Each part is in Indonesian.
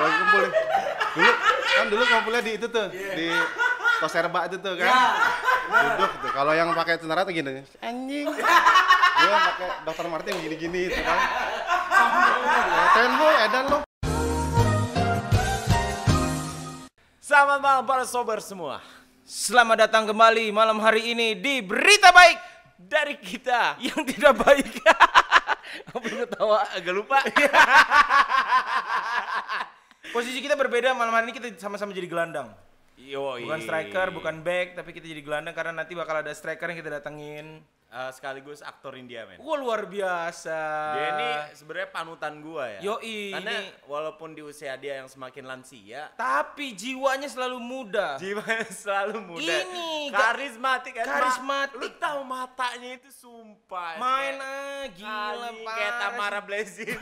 kalau kumpul nih. Dulu kan dulu ngumpulnya di itu tuh, di Toserba itu tuh kan. Duduk tuh. Kalau yang pakai cenara tuh gini, anjing. Dia pakai Dr. Martin gini-gini itu kan. Lu, edan lu. Selamat malam para sober semua. Selamat datang kembali malam hari ini di Berita Baik Dari kita yang tidak baik. Apa lu ketawa? agak lupa. Posisi kita berbeda malam hari ini kita sama-sama jadi gelandang. Yo, Bukan striker, bukan back, tapi kita jadi gelandang karena nanti bakal ada striker yang kita datengin. Eh, sekaligus aktor India men. Wah luar biasa. Dia ini sebenarnya panutan gua ya. Yoi, Karena ini- walaupun di usia dia yang semakin lansia, tapi jiwanya selalu muda. jiwanya selalu muda. Ini, karismatik kan. Ma- karismatik. Lu tahu matanya itu sumpah. Main ah, gila parah kayak. Tamara Blazing.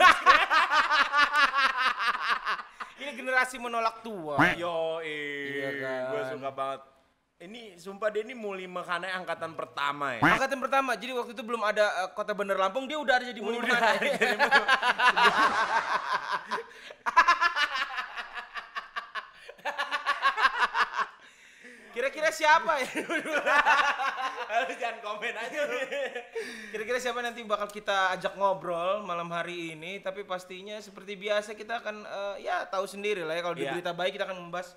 Ini generasi menolak tua. Yo, Iya kan. gue suka banget. Ini sumpah dia ini muli mekane angkatan pertama ya. Angkatan pertama, jadi waktu itu belum ada eh, kota Bandar Lampung, dia udah ada jadi muli Udah, Mekane. Kira-kira siapa ya? Lu jangan komen aja. Kira-kira siapa nanti bakal kita ajak ngobrol malam hari ini? Tapi pastinya seperti biasa kita akan eh, ya tahu sendiri lah ya kalau di Iya. berita baik kita akan membahas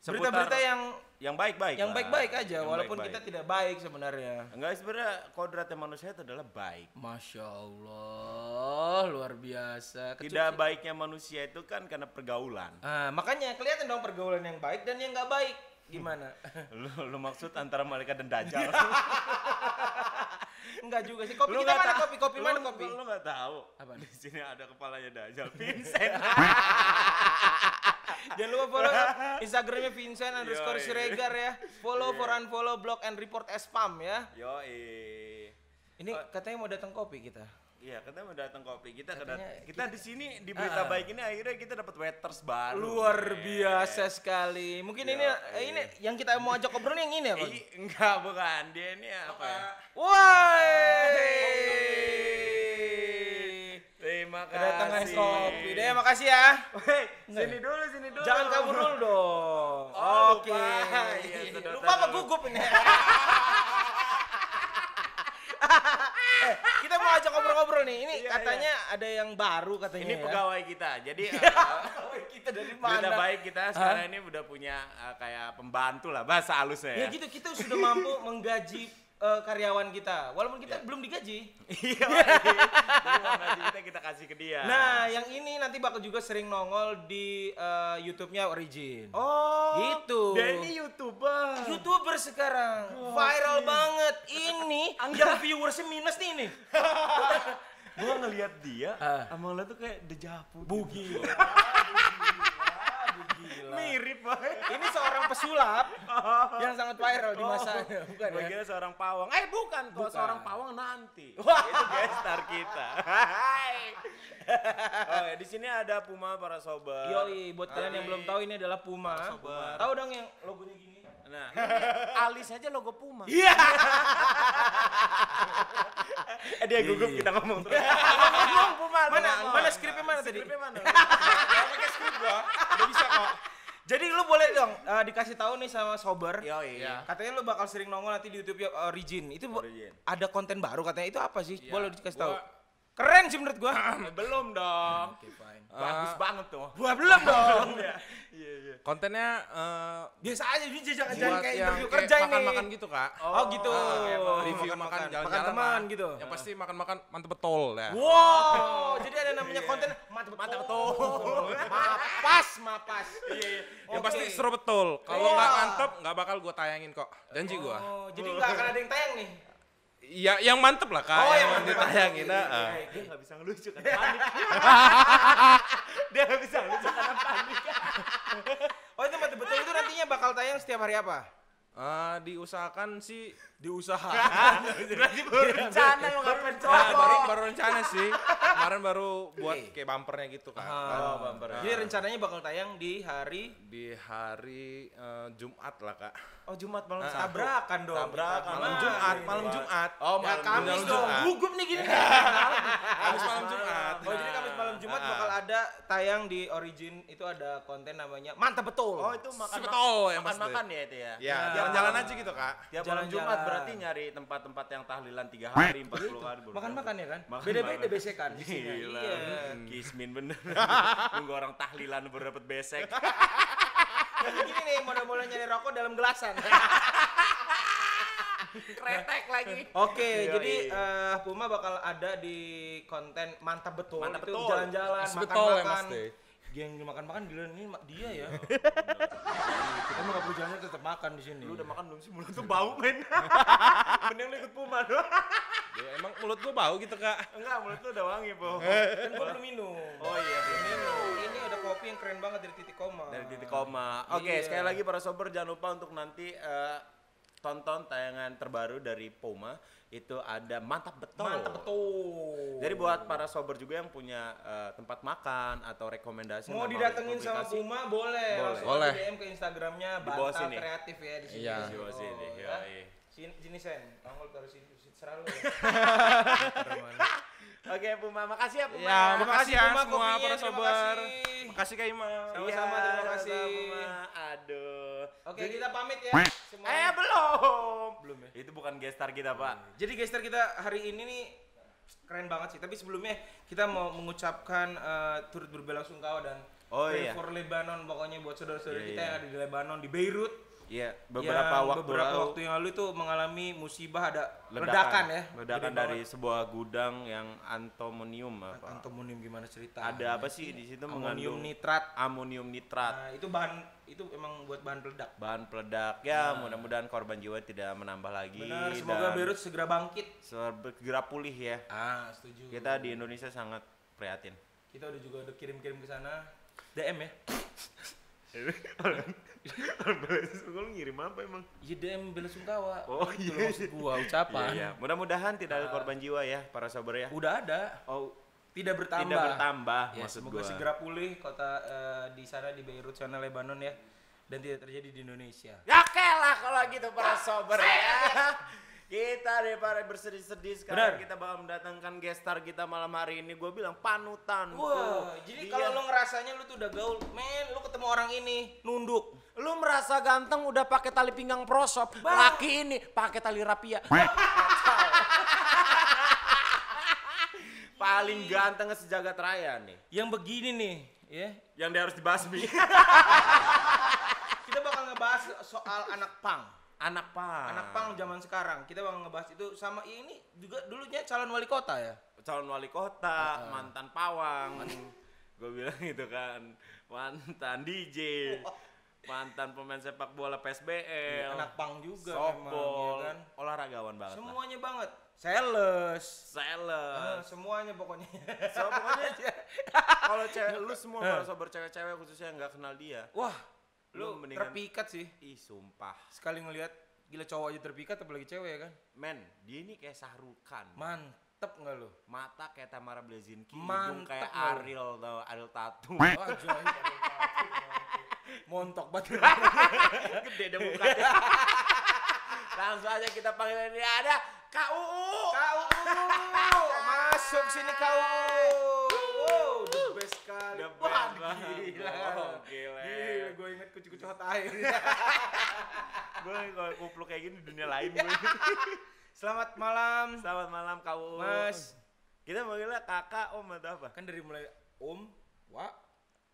berita-berita yang yang baik-baik. yang baik-baik aja, Yang walaupun baik-baik. kita tidak baik sebenarnya. Enggak sebenarnya kodratnya manusia itu adalah baik. Masya Allah, luar biasa. Kecu- Tidak baiknya manusia itu kan karena pergaulan. Ah, makanya kelihatan dong pergaulan yang baik dan yang nggak baik. Gimana? Lu, lu maksud antara malaikat dan dajjal. Enggak juga sih. Kopi Lu kita mana kopi? Kopi mana lu- kopi? Lu nggak tahu. Apa? Di sini ada kepalanya dajjal, Vincent. Jangan lupa follow Instagramnya Vincent underscore Yoi. Siregar ya. Follow for unfollow, block and report as spam ya. Yo, Ini katanya mau datang kopi kita. Iya, kita mau datang kopi. Kita Katanya kedat- kita, di sini di berita Ah. baik ini akhirnya kita dapat waiters baru. Luar men. biasa sekali. Mungkin ini eh, ini yang kita mau ajak ngobrol yang ini apa? Ih, enggak bukan. Dia ini apa? ya? Woi. Terima kasih. Kedatangan kopi. Deh, makasih ya. Weh, sini dulu, sini dulu. Jangan kabur dulu dong. Oh, Oke. lupa. Iya, sudah lupa apa gugup ini? eh, kita mau ajak ngobrol-ngobrol nih. Ini Iya, katanya ada yang baru katanya. Ini ya. pegawai kita. Jadi eh, kita dari mana? baik kita sekarang ini udah punya eh, kayak pembantu lah bahasa halusnya Ya ya. gitu kita sudah mampu menggaji eh, karyawan kita, walaupun kita belum digaji. Iya. Gaji kita kita kasih ke dia. Nah, yang ini nanti bakal juga sering nongol di eh, YouTube-nya Origin. oh. Gitu. Dia ini youtuber. YouTuber sekarang viral banget. Ini yang viewersnya minus nih ini. Gua ngelihat dia, Ah. sama lo tuh kayak dejavu. Bugi. Mirip banget. Ini seorang pesulap yang sangat viral di masanya, bukan Gua ya? seorang pawang. Eh bukan, kalau Bukan. seorang pawang nanti. Wah. Itu guest star kita. Hai. oh, ya, di sini ada Puma para sobat. Yoi, buat kalian yang belum tahu ini adalah Puma. Sobat. Tahu dong yang logonya gini? Nah, alis aja logo Puma. Iya. Eh dia gugup kita ngomong terus. ngomong Puma. Mana mana skripnya mana tadi? Skripnya mana? pakai skrip gua. Udah bisa kok. Jadi lu boleh dong eh, dikasih tahu nih sama Sober. Yo, iya. Katanya lu bakal sering nongol nanti di YouTube Origin. Itu bu- Origin. ada konten baru katanya. Itu apa sih? Boleh dikasih tahu. Gua- Keren sih menurut gua. Eh, belum dong. Oke, fine. Bagus banget tuh. Gua belum dong. Iya, iya. Kontennya eh, Biasa aja ini jangan jangan kayak interview kayak kerja ini. makan-makan gitu kak. Oh, gitu. Ah, review makan jalan-jalan Makan teman gitu. Yang pasti makan-makan mantep betul ya. Wow, jadi ada namanya konten mantap betul. Mantap betul. Mapas, mapas. Iya, iya. Yang pasti seru betul. Kalau nggak mantep nggak bakal gue tayangin kok. Janji gue. Oh, jadi nggak akan ada yang tayang nih. Ya yang mantep lah kak. Oh, yang yang mantep. ditayangin. Iya, ah. iya, Dia nggak bisa ngelucu karena panik. Dia nggak bisa ngelucu karena panik. Oh itu mantap betul itu nantinya bakal tayang setiap hari apa? Eh, diusahakan sih Diusaha. Berarti baru rencana lo Nah, baru, cowok. baru rencana sih. Nah, kemarin baru buat kayak bumpernya gitu kan. Ah. Oh, bumper. Jadi rencananya bakal tayang di hari Di hari eh, Jumat lah kak. Oh, Jumat malam Ah, Sabtu. tabrakan dong. Tabrakan. Malam Jumat, malam. Jumat. Oh, Ya malam Kamis Jumat. dong, Jumat. gugup nih gini. Kamis malam Jumat. Oh jadi Kamis malam Jumat Ah. bakal ada tayang di Origin itu ada konten namanya Mantap Betul. Oh, itu makan Betul, yang makan, makan ya itu ya. Ya, Ya. jalan-jalan aja gitu kak. Tiap malam. Jumat berarti nyari tempat-tempat yang tahlilan 3 hari, 40 hari. baru Makan-makan ya kan? Beda-beda besekan. Gila. Iya. Kismin bener. Nunggu orang tahlilan baru dapet besek. Kayak gini nih modal-modal nyari rokok dalam gelasan. Kretek lagi. Oke, Iya, jadi iya. eh, Puma bakal ada di konten Mantap Betul. Mantap itu Betul. jalan-jalan, Mas Betul ya, Mas makan-makan. Geng makan-makan gila ini dia ya. Kita mah gak perlu jalan tetap makan di sini. Lu udah makan belum sih? Mulut tuh bau, men. Mending lu ikut Puma doang. Ya, emang mulut gua bau gitu kak. Enggak, mulut lu udah wangi, Po. kan gua belum minum. Oh iya, belum minum. Ini ada kopi yang keren banget dari titik koma. dari titik koma. Oke, Iya. sekali lagi para sober jangan lupa untuk nanti eh, tonton tayangan terbaru dari Puma itu ada mantap betul. Mantap betul. Jadi buat para sober juga yang punya eh, tempat makan atau rekomendasi mau didatengin sama Puma boleh. Boleh. Boleh. DM ke Instagramnya Bantal sini. Kreatif ya di sini. Iya. Di bawah sini, Oh, iya, ya. iya. Sini, sini Sen, Angol taruh sini, serah lu ya. Oke, Puma, makasih ya Puma. Ya, makasih ya Puma, semua kopinya, para terima sober. kasih. Makasih Kak Ima. Sama-sama, Iya, terima kasih. Oke, kita pamit ya. Semua. Eh, belum. Belum ya? Itu bukan gestar kita, Pak. Jadi gestar kita hari ini nih keren banget sih. Tapi sebelumnya kita mau mengucapkan eh, turut berbelasungkawa dan Oh, pray iya. for Lebanon pokoknya buat saudara-saudara Iya, kita iya. yang ada di Lebanon di Beirut. Iya, beberapa yang waktu beberapa lalu waktu yang lalu itu mengalami musibah ada ledakan, ledakan, ya. Ledakan dari banget. sebuah gudang yang antimonium apa? antimonium gimana cerita? Ada apa sih di situ Amonium mengandung nitrat. amonium nitrat, Nah, itu bahan itu emang buat bahan peledak. bahan peledak. Ya, mudah-mudahan korban jiwa tidak menambah lagi Benar, semoga dan Beirut segera bangkit. segera pulih ya. Ah, setuju. Kita di Indonesia sangat prihatin. kita udah juga udah kirim-kirim ke sana. DM ya. Lu ngirim apa emang? Iya DM bela sungkawa. Oh, Itu iya. maksud gua ucapan. Iya, Mudah-mudahan tidak ada korban jiwa ya para sober ya. Udah ada. Oh, Tidak bertambah. tidak bertambah Ya, maksud semoga gua. segera pulih kota eh, di sana di Beirut sana Lebanon ya dan tidak terjadi di Indonesia. Ya lah kalau gitu para sober ya. Kita daripada bersedih-sedih sekarang Benar. kita bakal mendatangkan gestar kita malam hari ini. Gue bilang panutan. Wah, jadi Dia- kalau lo ngerasanya lu tuh udah gaul, men, lu ketemu orang ini nunduk. lu merasa ganteng udah pakai tali pinggang prosop, laki ini pakai tali rapia. Paling ganteng sejagat raya nih. Yang begini nih, ya. Yang dia harus dibasmi. Kita bakal ngebahas soal anak pang. Anak pang. Anak pang zaman sekarang. Kita bakal ngebahas itu sama ini juga dulunya calon wali kota ya. calon wali kota, mantan pawang. Gue bilang gitu kan. Mantan DJ. Mantan pemain sepak bola PSBL. Anak pang juga memang, softball, ya kan? olahragawan banget lah. Semuanya banget. Sales. Ah, Sales. semuanya pokoknya. So, pokoknya kalau cewek lu semua kalau sobat cewek-cewek khususnya yang nggak kenal dia, Wah, lu lu mendingan terpikat sih. ih sumpah. Sekali ngelihat gila cowok aja terpikat apalagi cewek ya kan. Men, dia ini kayak Sahrukan. Mantep nggak lu? Mata kayak Tamara Blazinski, hidung kayak. Ariel tau, Ariel Tatum. Wah, jahit, ada yang Montok banget. Gede deh mukanya. Langsung aja kita panggil ini ada KUU. KUU masuk sini KUU. Wow, the best sekali. The best Wah, gila. Oh, gila. Gila, gue inget kucu-kucu hot air. Gue kalau kupluk kayak gini di dunia lain gue. Selamat malam, Selamat malam KUU. Mas. Kita manggilnya kakak, om atau apa? Kan dari mulai Om, Wak,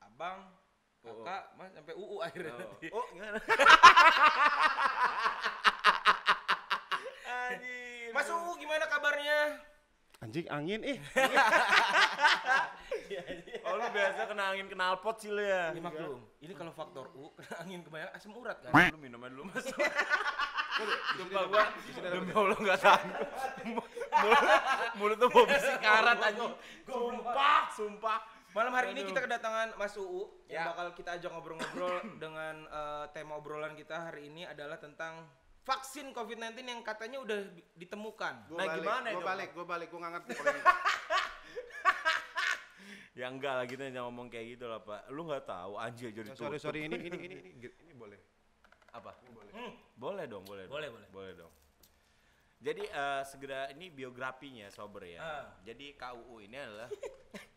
Abang, Kakak, Mas sampai UU akhirnya nanti. Oh, gimana? Anjir. Mas UU gimana kabarnya? Anjing angin eh. Oh, lu biasa kena angin knalpot sih lu ya. Ini maklum. Ini kalau faktor U kena angin kebanyakan asam urat kan. Lu minum aja dulu, Mas. Sumpah gua, demi Allah enggak tahan. Mulut, mulut tuh bau besi karat anjing. Sumpah, sumpah. Malam hari ini kita kedatangan Mas UU yang Ya. bakal kita ajak ngobrol-ngobrol dengan eh, tema obrolan kita hari ini adalah tentang vaksin COVID-19 yang katanya udah ditemukan. Gua Nah, balik, gimana gua itu, balik, gua balik, gua nggak ngerti kalau ini. Ya enggak lah kita jangan ngomong kayak gitu lah pak. Lu nggak tahu anjir jadi Ya, sorry sorry ini ini ini ini, ini boleh. apa? Boleh dong, boleh. Boleh, dong. boleh. Boleh dong. Jadi eh, segera ini biografinya sober ya. Ah. Jadi KUU ini adalah Gua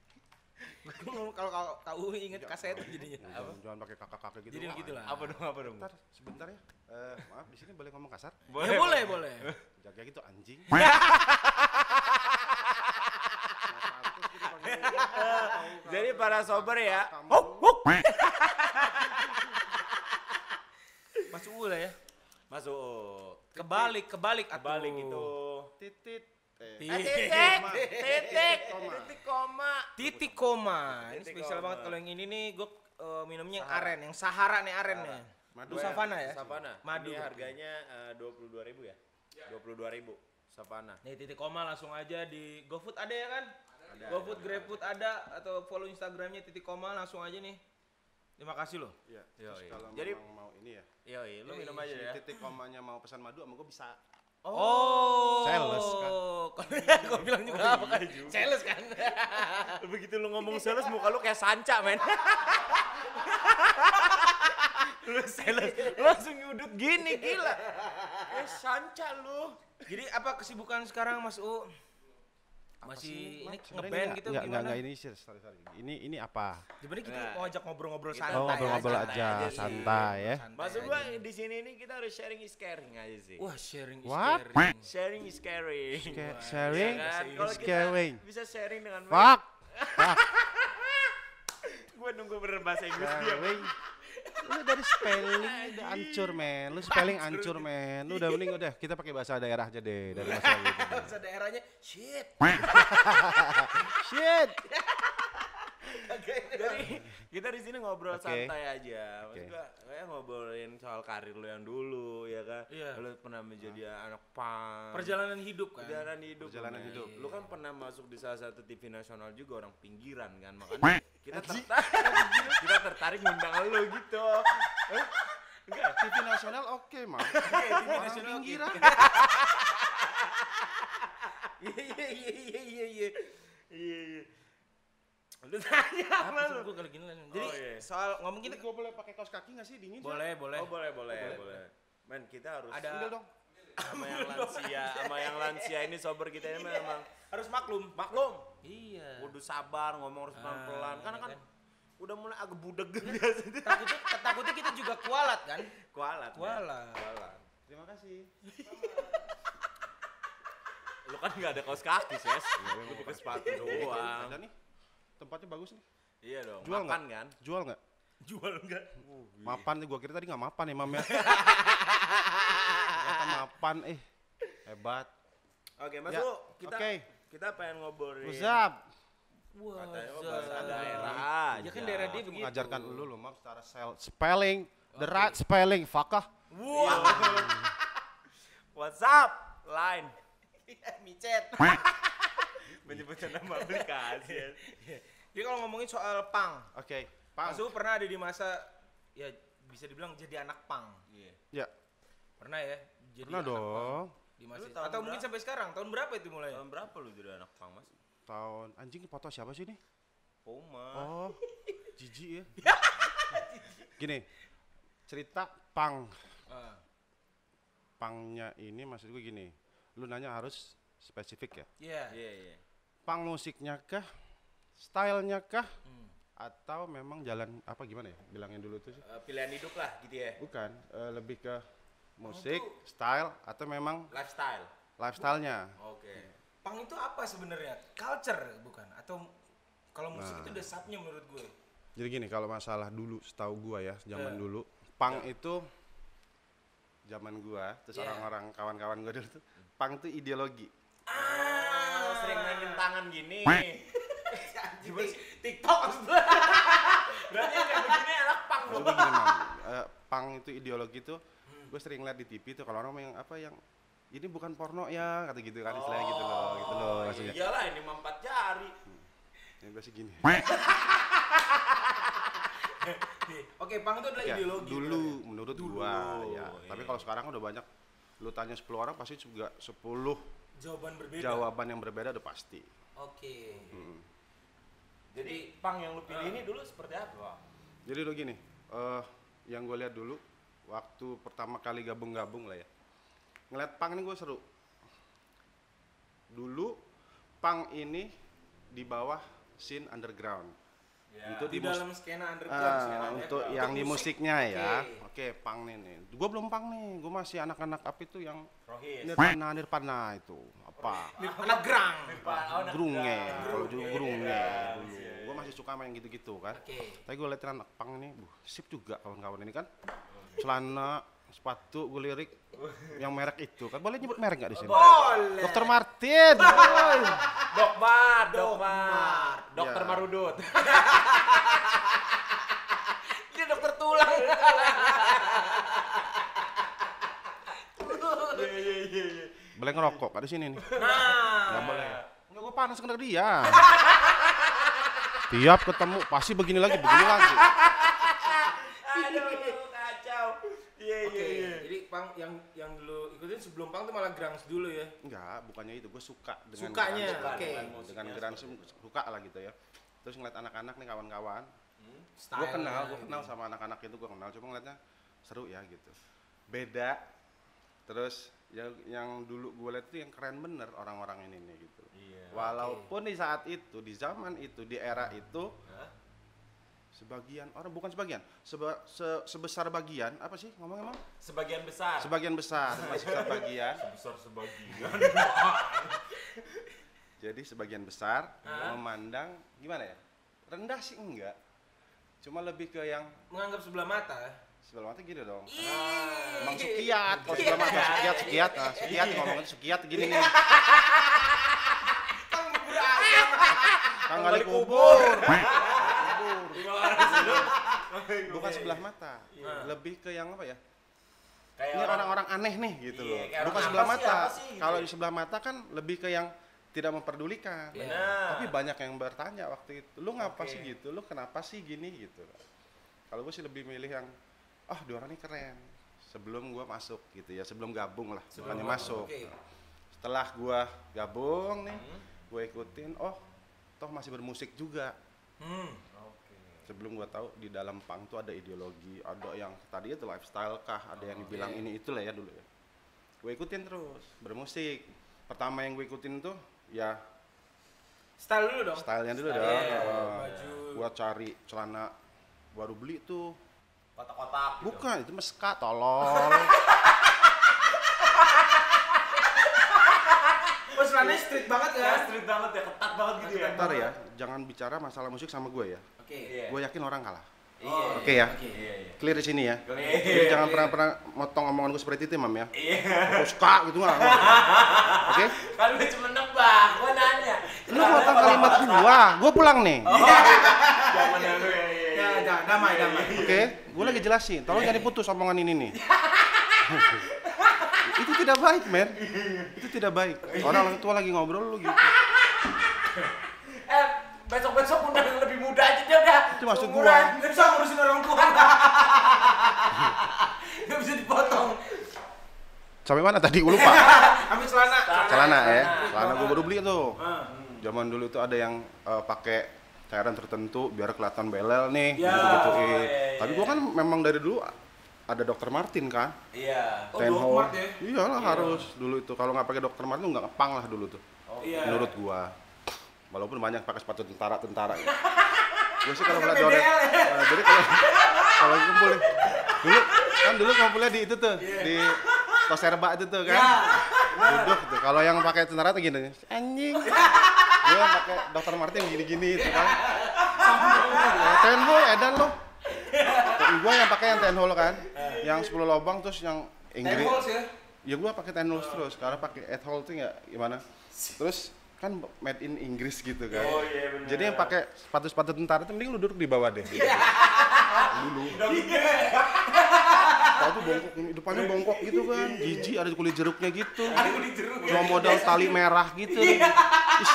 kalau kalau kau inget kaset jadinya. Jangan, jangan pakai kakak-kakak gitu. Jadi Wah, begitu lah. apa dong apa dong? Bentar, sebentar ya. Eh, maaf, di sini boleh ngomong kasar? Ya boleh, boleh. Jaga gitu anjing. Jadi para sober ya. Masuk ula ya. Masuk. Kebalik, kebalik. Kebalik gitu. Titit. Eh, Titik. titik, Koma. titik koma. Titik koma. Ini Titik spesial banget kalau yang ini nih gue minumnya yang aren, yang Sahara nih arennya. Madu Lu Savana ya? Savana. Madu. Ini harganya dua puluh dua ribu ya? Dua puluh dua ribu. Savana. Nih titik koma langsung aja di GoFood ada ya kan? GoFood, GrabFood ada atau follow Instagramnya titik koma langsung aja nih. Terima kasih loh. Iya. Terus iya. kalau Jadi- mau ini ya. Yoi, lu minum aja ya. titik komanya mau pesan madu sama gue bisa. Oh, Sales kan? Gue bilang juga apa kan? Sales kan? Begitu lu ngomong sales muka lu kayak sanca, men. lu sales, lu langsung nyudut gini, gila. Kayak sanca lu. Jadi apa kesibukan sekarang Mas U? Masih ini ngeband gitu Enggak, enggak, gimana? enggak ini serius, sorry, sorry. Ini ini apa? Sebenarnya kita Nah. mau ajak ngobrol-ngobrol santai. Oh, ngobrol-ngobrol aja, aja sih. santai ya. Maksud aja. gua di sini ini kita harus sharing is caring aja sih. Wah, sharing is What? caring. Sharing is caring. Ca- sharing Ya kan? is caring. bisa sharing dengan. Fuck. Fuck. Gua nunggu bener bahasa Inggris dia. Lu dari spelling udah hancur men. Lu spelling hancur men. Lu udah mending udah kita pakai bahasa daerah aja deh dari masalah gitu. Bahasa daerahnya shit. Shit. Jadi kita di sini ngobrol Oke. santai aja. Maksud Oke. gua kayak ngobrolin soal karir lu yang dulu ya kan. Iya. Lu pernah menjadi anak pang. Perjalanan hidup kan. Perjalanan hidup. Perjalanan hidup. Lu kan pernah masuk di salah satu TV nasional juga orang pinggiran kan. Makanya kita tertarik kita tertarik ngundang lu gitu. Eh? Enggak. TV nasional oke, Mam. TV Orang nasional oke. pinggiran. Iya iya iya iya iya iya. Iya iya. Lu tanya apa lu? gue kalau gini lah. Jadi Oh, iya. soal ngomong kita Gue boleh pakai kaos kaki nggak sih dingin? boleh boleh. Oh boleh boleh boleh. Men kita harus Ada- Ambil dong. sama yang lansia sama yang lansia ini sober kita ini memang Harus maklum. maklum Iya. kudu sabar ngomong harus pelan pelan Ah, karena iya kan kan. Udah mulai agak budeg biasa Takutnya takutnya kita juga kualat kan? kualat men. Kualat. kualat Terima kasih. lu kan nggak ada kaos kaki ses lu pakai sepatu doang Ada nih. Tempatnya bagus nih. iya dong Jual makan kan Jual nggak? Jual enggak? Mapan nih gua kira tadi nggak mapan ya, Mam ya. Mapan eh. Hebat. oke mas Ya, Lu, kita oke. kita pengen ngobrolin What's up? Wah. katanya oh, bahasa daerah Ya kan daerah dia begitu. mengajarkan lu loh, Mam, secara sel- spelling. The right spelling, fakah. Wah. What's up line Micet. menyebutkan nama aplikasi ya. Jadi kalau ngomongin soal pang, Oke, Pak. Mas pernah ada di masa ya bisa dibilang jadi anak pang. Iya. Ya, Pernah ya? Jadi pernah anak pang dong. Di masa Lu atau mungkin sampai sekarang. Tahun berapa itu mulai? Tahun berapa lu jadi anak pang mas? Tahun anjing foto siapa sih ini? Poma. Oh, jijik ya. Gini, cerita pang. Ah. Pangnya ini maksud gue gini. Lu nanya harus spesifik ya. Iya. Iya iya. Pang musiknya kah? Stylenya kah? Hmm. Atau memang jalan apa gimana ya? Bilangin dulu tuh sih. Eh, pilihan hidup lah gitu ya. Bukan, eh, lebih ke musik, style atau memang Lifestyle. lifestyle-nya. Oke. Pang itu apa sebenarnya? Culture bukan? Atau kalau musik Nah. itu udah subnya menurut gue. Jadi gini, kalau masalah dulu, setahu gua ya, zaman Eh. dulu, pang itu zaman gua, terus Iya. orang-orang kawan-kawan gua dulu tuh, pang itu ideologi. Ah, sering mainin tangan gini. TikTok maksudnya. Berarti yang kayak begini anak pang dong. eh, pang itu ideologi tuh, gue sering lihat di TV tuh kalau orang yang apa yang ini bukan porno ya, kata gitu kan istilahnya gitu loh, gitu loh Oh, maksudnya. Iyalah ini mah empat jari. Yang biasa gini. Oke, pang itu adalah Ya, ideologi. dulu berarti. menurut Dulu, gua ya. iya. Tapi kalau sekarang udah banyak lu tanya 10 orang pasti juga 10 jawaban berbeda. jawaban yang berbeda udah pasti. Oke. Hmm. Jadi pang yang lu pilih ini dulu seperti apa? Jadi lo gini, eh yang gue lihat dulu waktu pertama kali gabung-gabung lah ya. Ngeliat pang ini gue seru. Dulu pang ini di bawah scene underground. Untuk di di, mus- dalam skena underground Ah, skena ya. untuk yang di musik. musiknya ya. Oke. Oke, pang nih nih. Gue belum pang nih. Gue masih anak-anak apa itu yang Rohis. Nirvana Nirvana itu. Apa? anak gerang Grunge, kalau dulu grunge Iya, dulu. Gue masih suka main gitu-gitu kan. oke Tapi gue liatin anak pang ini, buh, sip juga kawan-kawan ini kan. Celana, sepatu, gue lirik yang merek itu kan. Boleh nyebut merek nggak di sini? boleh Dokter Martin. Dokmar, Dokmar, Dokter Ya. Marudut. dia dokter tulang Boleh ngerokok kan di sini nih. nah Nggak boleh. Enggak, gue panas kena dia. Tiap ketemu pasti begini lagi, begini lagi. Aduh, kacau. Iya, oke jadi pang yang yang dulu ikutin sebelum pang tuh malah grunge dulu ya Enggak, bukannya itu. Gue suka dengan Sukanya, oke. Dengan, dengan grunge suka lah gitu ya. Terus ngeliat anak-anak nih kawan-kawan. Style Gue kenal, gue kenal sama anak-anak itu gue kenal. Cuma ngeliatnya seru ya gitu. Beda. Terus yang yang dulu gue lihat itu yang keren bener orang-orang ini nih gitu. Iya. Walaupun di saat itu, di zaman itu, di era itu, sebagian orang bukan sebagian, seba- se- sebesar bagian apa sih ngomong emang? Sebagian besar. Sebagian besar, masih besar bagian. besar sebagian. Jadi sebagian besar memandang gimana ya? Rendah sih enggak. Cuma lebih ke yang menganggap sebelah mata sebelah mata gini dong. Ih. Emang sukiat, kalau sebelah mata sukiat, sukiat, nah, sukiat ngomongin sukiat gini nih. Kang gali kubur. Bukan sebelah mata, lebih ke yang apa ya? Kayak Ini orang orang-orang aneh nih gitu Iya, loh. Bukan sebelah mata. gitu Kalau di sebelah mata kan lebih ke yang tidak memperdulikan. Benar. Tapi banyak yang bertanya waktu itu, lu ngapa Oke. sih gitu? Lu kenapa sih gini gitu? Kalau gue sih lebih milih yang, ah dua orang ini keren. Sebelum gua masuk gitu ya, sebelum gabung lah, bukannya masuk. Oke. Setelah gua gabung nih, Hmm. gue ikutin, oh toh masih bermusik juga. Hmm. Sebelum gua tahu di dalam pang tuh ada ideologi, ada yang tadi itu lifestyle kah, ada yang dibilang ini itulah ya dulu ya. Gue ikutin terus bermusik. Pertama yang gue ikutin tuh ya Style dulu dong. stylenya dulu Style, dong. iya, Heeh. baju. Gua cari celana baru beli tuh. kotak-kotak. gitu. Bukan, itu meska tolol. Oh, celananya street banget Ya, ya. street banget ya, ketat banget gitu ya. Ntar ya, jangan bicara masalah musik sama gue ya. Oke. Iya. Gue yakin orang kalah. Iya. Oke ya. Oke. Iya. Clear di sini ya. Iya. Jadi jangan pernah pernah motong omongan gue seperti itu, Mam ya. Iya. Suka gitu nggak? Oke? Kan lu cuma nebak, gua nanya. Lu motong kalimat gua, gua pulang nih. Dulu ya, iya. Ya, jangan damai, damai. Oke, gue lagi jelasin. Tolong jangan diputus omongan ini nih. itu tidak baik, men. Itu tidak baik. Orang tua lagi ngobrol lu gitu. Eh, besok-besok undang yang lebih muda aja dia udah. Itu maksud gua. Nggak bisa ngurusin orang tua. Nggak bisa dipotong. Sampai mana tadi? Gue lupa. Ambil celana. Celana ya. Celana gue baru beli tuh. Ah. Zaman dulu itu ada yang eh, pakai cairan tertentu biar kelihatan belel nih, Ya, gitu-gituin. iya, iya, Tapi iya. gua kan memang dari dulu ada dokter Martin kan. Iya. Oh. Mart ya? Iyalah harus dulu itu. Kalau nggak pakai dokter Martin nggak ngepang lah dulu tuh. Iya. menurut gua walaupun banyak pakai sepatu tentara tentara gue sih kalau orang ya? Nah, jadi kalau kalau kumpul nih, dulu kan dulu kumpulnya di itu tuh di toserba itu tuh kan Ya. duduk tuh kalau yang pakai tentara tuh gini anjing gue yang pakai dokter Martin gini-gini itu kan ya, ten hole edan lo gue yang pakai yang ten hole kan yang 10 lubang terus yang Ten Inggris. holes ya. ya gua pakai ten holes terus karena pakai eight hole tuh nggak gimana? Terus kan made in Inggris gitu kan. Oh iya benar. jadi yang pakai sepatu-sepatu tentara itu mending lu duduk di bawah deh. Iya. dulu. Tahu tuh bongkok depannya bongkok gitu kan. Jijik ada kulit jeruknya gitu. Aku di jeruk cuma modal tali merah gitu. Iya. Ih,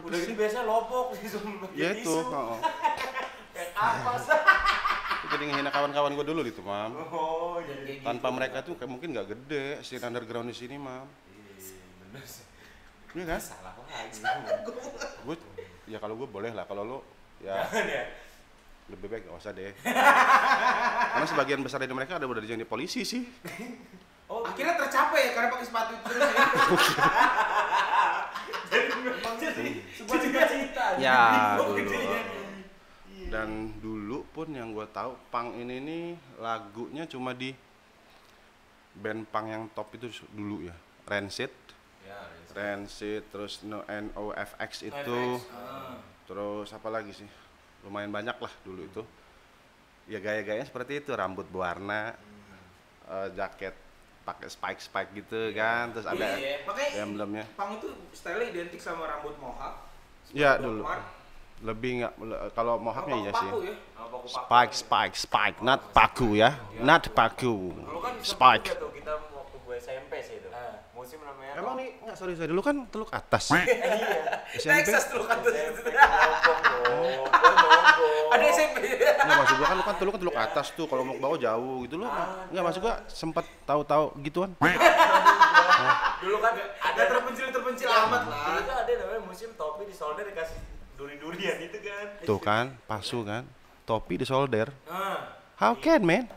Udah gitu biasanya lopok sebelum ya itu oh. Kayak apa sih? Jadi ngehina kawan-kawan gua dulu gitu mam Oh, jadi tanpa mereka tuh kayak mungkin nggak gede scene underground di sini mam bener sih. iya kan Salah lagi. gue ya kalau gue boleh lah kalau lo ya ya. lebih baik nggak usah deh karena sebagian besar dari mereka ada udah jadi polisi sih Oh, akhirnya tercapai ya karena pakai sepatu itu terus ya. jadi memang jadi sebuah cita-cita. ya dulu gitu dan pun yang gue tahu pang ini nih lagunya cuma di band pang yang top itu dulu ya. Rancid. Ya, Rancid. Terus No NOFX itu. FX, ah. terus apa lagi sih? Lumayan banyak lah dulu itu. Ya gaya-gayanya seperti itu. Rambut berwarna eh, jaket pakai spike spike gitu kan terus ada Iya, iya. Emblemnya. Pang itu style identik sama rambut mohawk. ya dulu. Mart, lebih nggak kalau sama mohawknya iya sih. ya. Spike spike spike not paku ya. Not paku. Dulu kan spike juga tuh kita waktu gue SMP sih itu. Musim namanya emang nih nggak sorry sorry. Dulu kan teluk atas. SMP Texas dulu kan nongkrong dong. Gue nongkrong. Ada SMP. nggak maksud gua kan lu kan teluk kan teluk atas tuh. Kalau mau ke bawah jauh gitu. Lu nggak maksud gua sempet tahu-tahu gituan. Dulu kan Ada. terpencil terpencil amat Dulu lah. tuh ada namanya musim topi di solder dikasih duri-durian itu kan. tuh kan pasu kan topi di solder Nah, how can man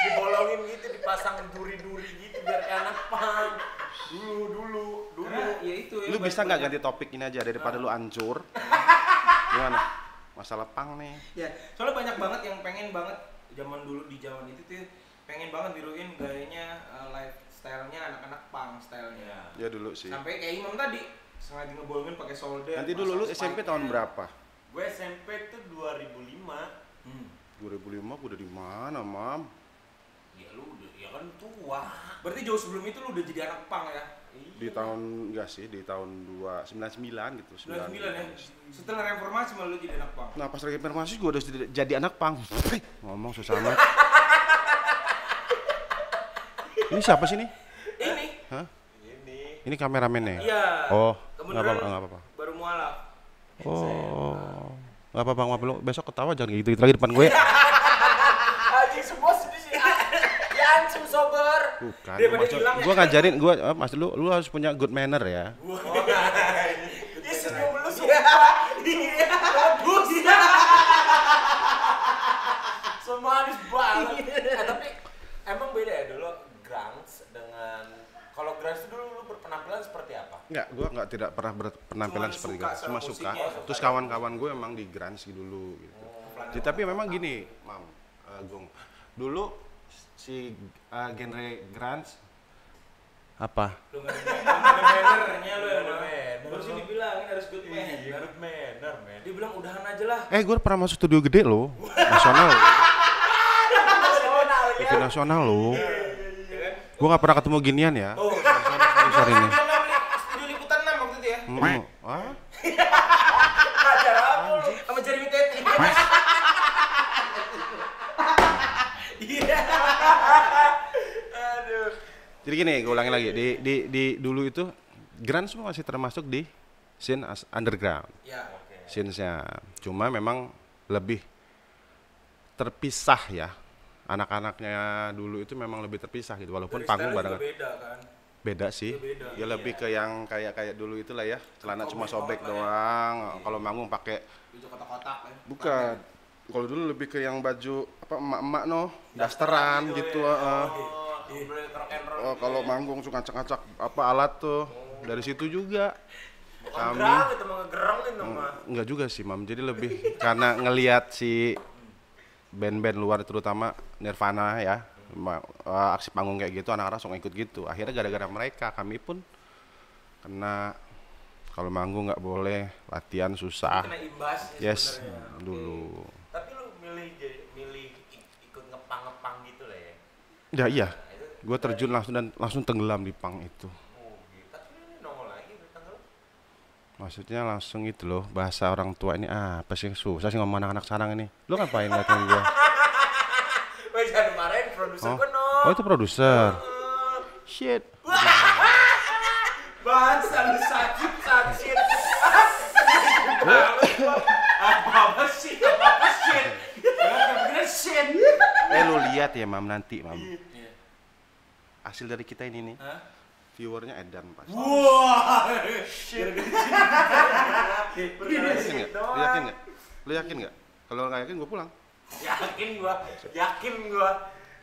Dibolongin gitu, dipasang duri-duri gitu biar anak pang. Dulu, dulu, dulu. ya itu ya. lu bisa banyak- nggak ganti topik ini aja daripada lu hancur gimana masalah pang nih Ya, soalnya banyak banget yang pengen banget zaman dulu di zaman itu tuh pengen banget tiruin gayanya uh, lifestyle-nya anak-anak punk style-nya. ya dulu sih Sampai kayak Imam tadi sengaja ngebolongin pakai solder. nanti dulu lu SMP tahun berapa Gue SMP tuh 2005. Hmm. 2005 gua udah di mana mam Ya lu udah, ya kan tua. Berarti jauh sebelum itu lu udah jadi anak punk ya? di tahun enggak sih di tahun 299 gitu 99 ya. Setelah reformasi malah lu jadi anak punk. Nah pas lagi reformasi gue udah jadi- anak pang. Ngomong susah amat. ini siapa sih nih? Ini Hah? Ini. Ini kameramennya? iya. Oh, Kebetulan nggak apa-apa, nggak apa-apa. Baru mualaf. Oh, nggak apa-apa, nggak apa-apa. Besok ketawa jangan gitu, gitu lagi depan gue. Anjing semua sedih sih. Ya anjing sober. Bukan, Daripada maksud, hilang ya. gue ngajarin, gue, eh, mas lu, lu harus punya good manner ya. Lu Iya. Iya. Bagus. semua manis banget. Eh, tapi emang beda ya dulu grunge dengan kalau grunge itu dulu lu berpenampilan seperti apa? Enggak, gue nggak tidak pernah berpenampilan Cuman seperti itu. Cuma suka. musiknya. Terus kawan-kawan gue emang di grunge dulu gitu. Jadi, tapi memang gini, Mam, eh, Gong. Dulu si eh, genre grunge apa? Lu nggak ada nggak ada mannernya lu Nggak ada emang. manner. Baru sih dibilangin harus good manner. good manner, man. Dia bilang udahan aja lah. Eh, gue pernah masuk studio gede loh, nasional. Nasional ya. Nasional loh. Ya kan? Gue nggak pernah ketemu ginian ya. Oh, Sorry, nih, 6 waktu itu? Acara apa lu? Sama Jeremy Teti. Iya. Aduh. Jadi gini, gue ulangi lagi. Di, di, di dulu itu grunge semua masih termasuk di scene as- underground. Ya. Scene-nya. Cuma memang lebih terpisah ya. Anak-anaknya dulu itu memang lebih terpisah gitu. Walaupun Dari panggung barengan. beda kan. Beda sih. Beda, Ya lebih ke yang kayak kayak dulu itulah ya. Celana cuma sobek ya. doang. Kalau manggung pakai kotak-kotak kan. bukan. Kalau dulu lebih ke yang baju apa emak-emak no, dasteran gitu. Oh, boleh rock and roll. Oh, kalau manggung suka ngacak-ngacak apa alat tuh. Dari situ juga Bukan kami itu mah. enggak juga sih, Mam. Jadi lebih karena ngelihat si band-band luar terutama Nirvana ya. Ma- eh, aksi panggung kayak gitu anak-anak langsung ikut gitu. Akhirnya gara-gara mereka kami pun kena kalau manggung nggak boleh, latihan susah. Kena imbas Yes, sebenarnya. dulu. Tapi lu milih milih ik- ikut ngepang-ngepang gitu lah ya. Ya iya, gue terjun langsung dan langsung tenggelam di pang itu. Oh, gitu. Lagi. Maksudnya langsung itu loh, bahasa orang tua ini ah, apa sih susah sih ngomong anak-anak sekarang ini. Lu ngapain ngeliatin gue? Wah, jangan marahin produser Oh, gua no. oh itu produser. Shit. Bahasa lu sakit sakit. Apa-apa sih? Apa-apa shit? Jangan bener shit. Eh lu lihat ya mam nanti mam. Hasil dari kita ini nih, Hah? viewernya edan pasti. Wah. Shit. Lu yakin nggak? Lu yakin nggak? Lu yakin nggak? Kalau nggak yakin gue pulang. Yakin gua, yakin gua.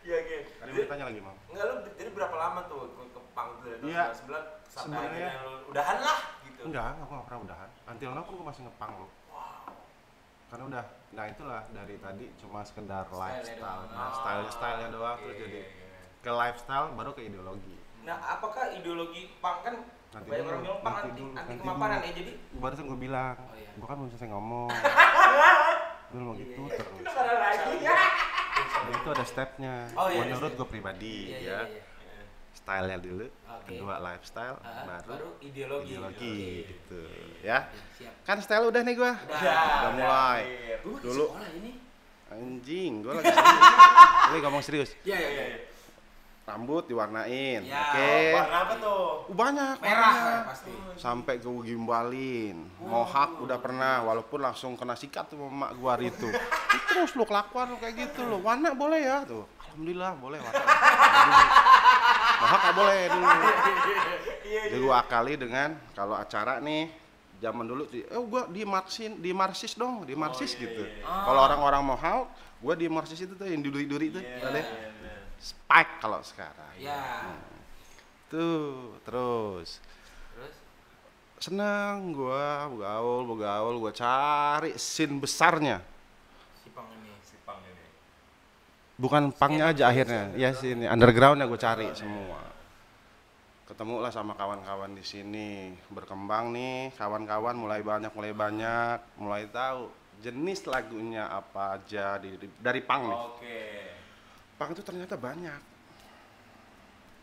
Yakin. Ada yang bertanya lagi mau? Enggak lu jadi berapa lama tuh ke, pang dari Iya. tahun 99 sampai akhirnya lu udahan lah gitu. Enggak, aku nggak pernah udahan. Until now gue masih ngepang loh. Karena udah, nah itulah dari tadi cuma sekedar lifestyle, doang. nah, style stylenya doang terus Iya, jadi iya, iya. ke lifestyle baru ke ideologi. Nah, apakah ideologi pang kan Nanti banyak dulu, orang bilang pang nanti anti, dulu, anti nanti kemapanan ya jadi Barusan gue bilang, Oh, iya. gue kan belum selesai ngomong. Dulu mau gitu terus. Mana lagi? Itu ada stepnya. Oh, iya, Menurut iya. gue pribadi Iya, ya, iya, iya. stylenya dulu, Oke. kedua lifestyle, Ah, baru, baru ideologi. ideologi Oke. gitu. Ya, Siap. kan style udah nih gue. Udah. Udah mulai. Gua di Dulu sekolah ini. anjing, gue lagi serius. Ini ngomong serius. Iya, iya, iya. Rambut diwarnain, Ya, oke. Warna apa tuh? Uh, banyak, Merah warnanya. ya, pasti. Sampai gue gimbalin, mohak udah pernah, walaupun langsung kena sikat tuh sama emak gua hari itu. Terus lu kelakuan lu kayak gitu lu, warna boleh ya tuh. Alhamdulillah boleh warna. mohak nggak boleh dulu. Jadi gua akali dengan kalau acara nih zaman dulu tuh, eh gua di marsin, di marsis dong, di marsis gitu. Kalau orang-orang mohawk, gua di marsis itu tuh yang duri-duri tuh, ada spike kalau sekarang. Ya. Tuh, terus Terus senang gua begaul begaul gua cari scene besarnya si pang ini. Si pang ini. bukan pangnya aja akhirnya ya sini undergroundnya gue cari semua ketemu lah sama kawan-kawan di sini berkembang nih kawan-kawan mulai banyak mulai banyak mulai tahu jenis lagunya apa aja di, di- dari pang nih Oke. Pang itu ternyata banyak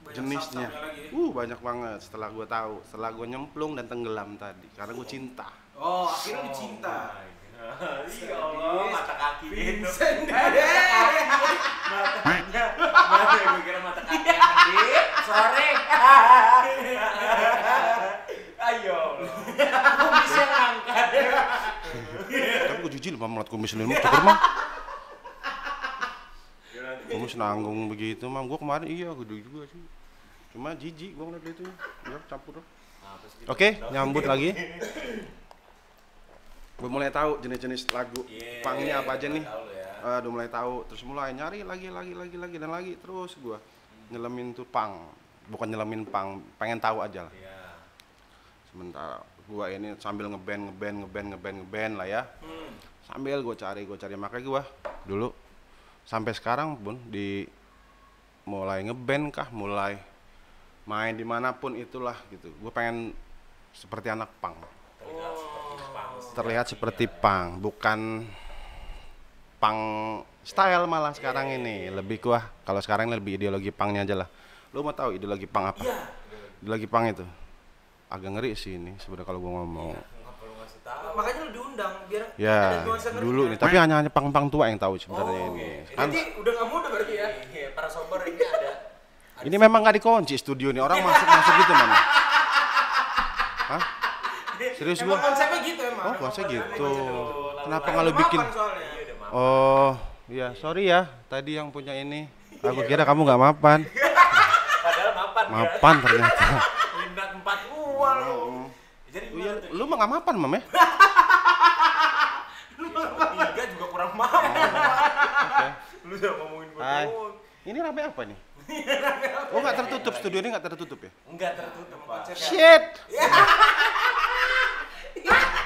Banyak jenisnya sub-subnya lagi. uh banyak banget setelah gue tahu setelah gue nyemplung dan tenggelam tadi karena gue cinta Oh, akhirnya lu cinta. Ya Allah, mata kaki gitu. Vincent. Matanya, mata gue kira mata kaki Andi. Sore. Ayo. Bisa ngangkat. kan gue jijik loh melihat kumis lu tuker mah kumis nanggung begitu mah gue kemarin iya gede juga sih. Cuma jijik gue ngeliat itu ya campur dah. oke nyambut lagi. Gue mulai tahu jenis-jenis lagu Iya, pangnya apa aja nih. Ya. Ah, udah mulai tahu. Terus mulai nyari lagi lagi lagi lagi dan lagi terus gue nyelemin tuh pang bukan nyelemin pang pengen tahu aja lah. Iya. sementara gua ini sambil ngeband ngeband ngeband ngeband ngeband lah ya. Sambil gue cari gue cari. Makanya gua dulu sampai sekarang pun di mulai ngeband kah mulai main di mana pun itulah gitu. Gue pengen seperti anak pang Terlihat seperti pang. bukan pang style malah sekarang ini. Lebih gua kalau sekarang ini lebih ideologi pangnya aja lah. Lu mau tahu ideologi pang apa? Ideologi pang itu? Agak ngeri sih ini sebenarnya kalau gua ngomong Nggak perlu ngasih tahu. Makanya lu diundang biar ada ya nuansa ngerinya. dulu nih tapi hanya hanya pang-pang tua yang tahu sebenarnya Oh, ini kan Jadi udah nggak muda berarti ya. Iya, para sober ini ada. ini memang nggak dikunci studio nih orang masuk masuk gitu mana Hah? serius Emang gua konsepnya gitu emang. oh konsep gitu kenapa Kan nggak lu bikin soalnya. Oh, iya, sorry ya. Tadi yang punya ini. Aku kira kamu nggak mapan. Padahal mapan. kan? Mapan ternyata. Lindak empat gua lu. Jadi Oh, iya, gimana tuh? Lu mah nggak mapan, Mam ya? Tiga juga kurang mapan. Oke. Lu udah ngomongin doang. Ini rame apa nih? Oh, nggak tertutup. Studio ini nggak tertutup ya? Enggak tertutup, Pak. Shit.